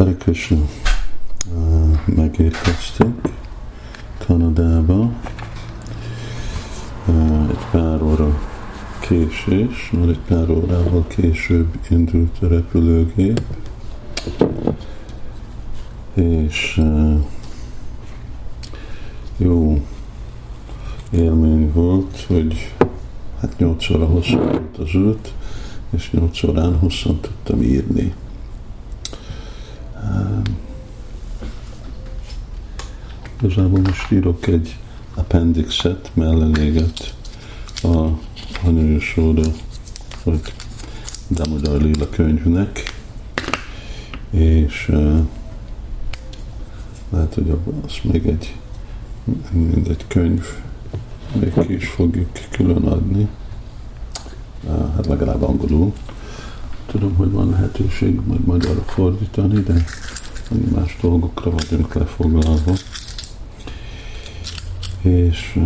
Hare Krishna. Uh, megérkeztünk Kanadába. Uh, egy pár óra késés, mert egy pár órával később indult a repülőgép. És uh, jó élmény volt, hogy hát 8 óra hosszú volt az út, és 8 órán hosszan tudtam írni. Igazából most írok egy appendixet, mellenéget a Anyajósóda, vagy Damodar Lila könyvnek, és uh, lehet, hogy abban az még egy, egy könyv, még ki is fogjuk külön adni, uh, hát legalább angolul. Tudom, hogy van lehetőség majd magyarra fordítani, de más dolgokra vagyunk lefoglalva és,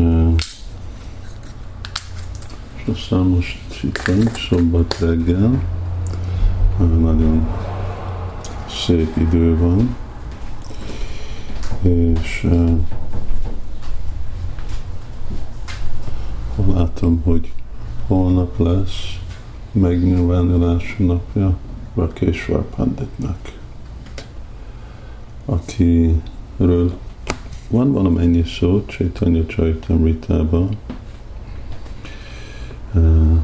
és aztán most itt vagyunk, szombat reggel, nagyon szép idő van, és látom, hogy holnap lesz megnyilvánulás napja Rakeshwar Panditnak, akiről van valamennyi szó Chaitanya Charitamritában. Uh,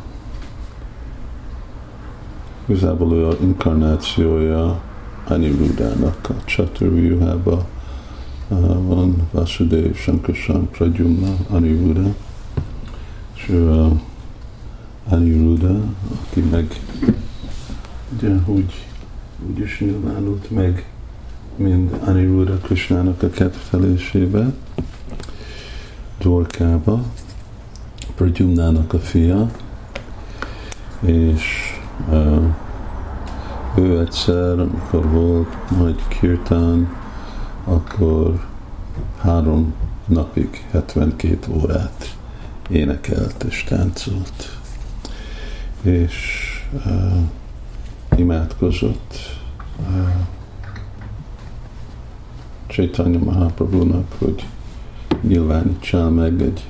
igazából ő a inkarnációja Anirudának a Chaturvyuhába uh, van Vasudev Sankarshan Pradyumna Aniruda, és ő a Aniruda, aki meg ugye úgy, úgy is nyilvánult meg mind Aniruddha Krishnának a kedvelésébe, Dorkába, Pradyumnának a fia, és ő egyszer, amikor volt nagy kirtán, akkor három napig, 72 órát énekelt és táncolt, és uh, imádkozott uh, Chaitanya Mahaprabhu-nak, hogy nyilvánítsál meg egy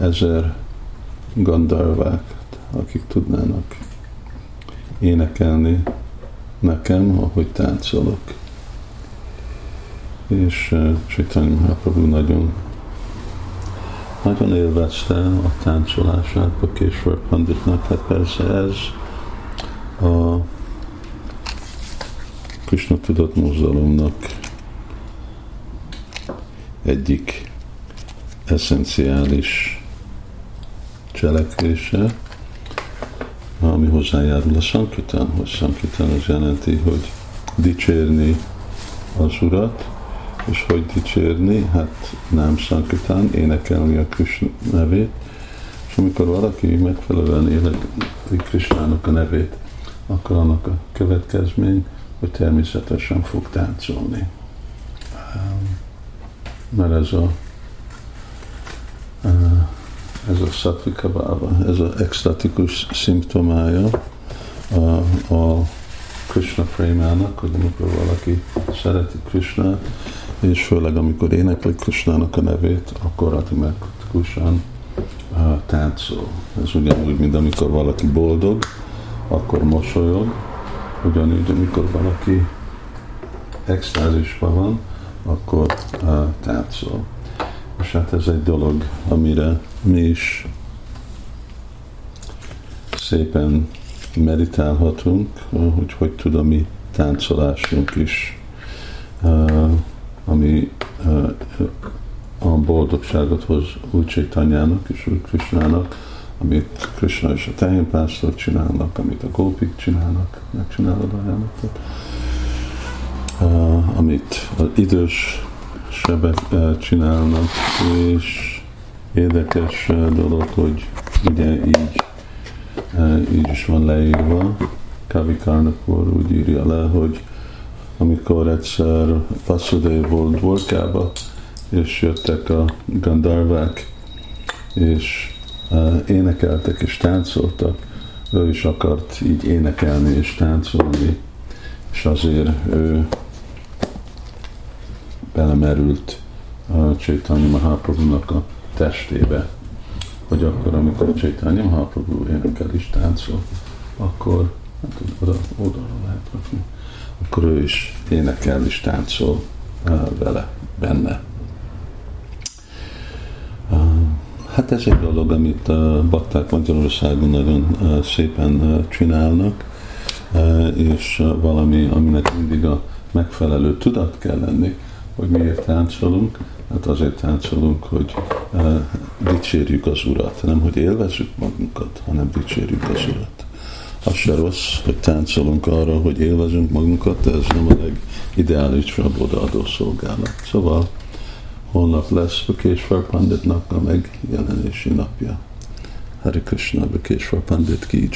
ezer gandarvák, akik tudnának énekelni nekem, ahogy táncolok. És Chaitanya Mahaprabhu nagyon nagyon élvezte a táncolását a Késvar Panditnak, hát persze ez a Krishna tudat mozgalomnak egyik eszenciális cselekvése, ami hozzájárul a Sankitánhoz. Sankitán az jelenti, hogy dicsérni az Urat, és hogy dicsérni, hát nem Sankitán, énekelni a Krishna nevét, és amikor valaki megfelelően énekli Krishnának a nevét, akkor annak a következmény, hogy természetesen fog táncolni mert ez a ez a szattvika bába, ez az extatikus szimptomája a, a Krishna prémának, hogy amikor valaki szereti Krishna, és főleg amikor énekli Krishnának a nevét, akkor automatikusan uh, táncol. Ez ugyanúgy, mint amikor valaki boldog, akkor mosolyog, ugyanúgy, amikor valaki extázisban van, akkor táncol. És hát ez egy dolog, amire mi is szépen meditálhatunk, hogy hogy tud a mi táncolásunk is, ami a boldogságot hoz úgy Csaitanyának és úgy Krishnának, amit Krishna és a tehénpásztor csinálnak, amit a gópik csinálnak, megcsinálod a uh, amit az idős sebek uh, csinálnak, és érdekes uh, dolog, hogy ugye így, uh, így is van leírva, Kavi Karnakor úgy írja le, hogy amikor egyszer Vasudév volt Dvorkába, és jöttek a Gandharvák, és énekeltek és táncoltak, ő is akart így énekelni és táncolni, és azért ő belemerült uh, Csaitanya Mahaprabhu-nak a testébe, hogy akkor, amikor Csaitanya Mahaprabhu énekel is táncol, akkor hát oda, oda lehet rakni, akkor ő is énekel és táncol uh, vele, benne. Uh, hát ez egy dolog, amit a bakták Magyarországon nagyon szépen csinálnak, és valami, aminek mindig a megfelelő tudat kell lenni, hogy miért táncolunk, hát azért táncolunk, hogy uh, dicsérjük az Urat, nem hogy élvezzük magunkat, hanem dicsérjük az Urat. Az se rossz, hogy táncolunk arra, hogy élvezünk magunkat, de ez nem a legideálisabb odaadó szolgálat. Szóval holnap lesz Bekésvar Panditnak a megjelenési napja. Hari Krishna Bekésvar Pandit ki.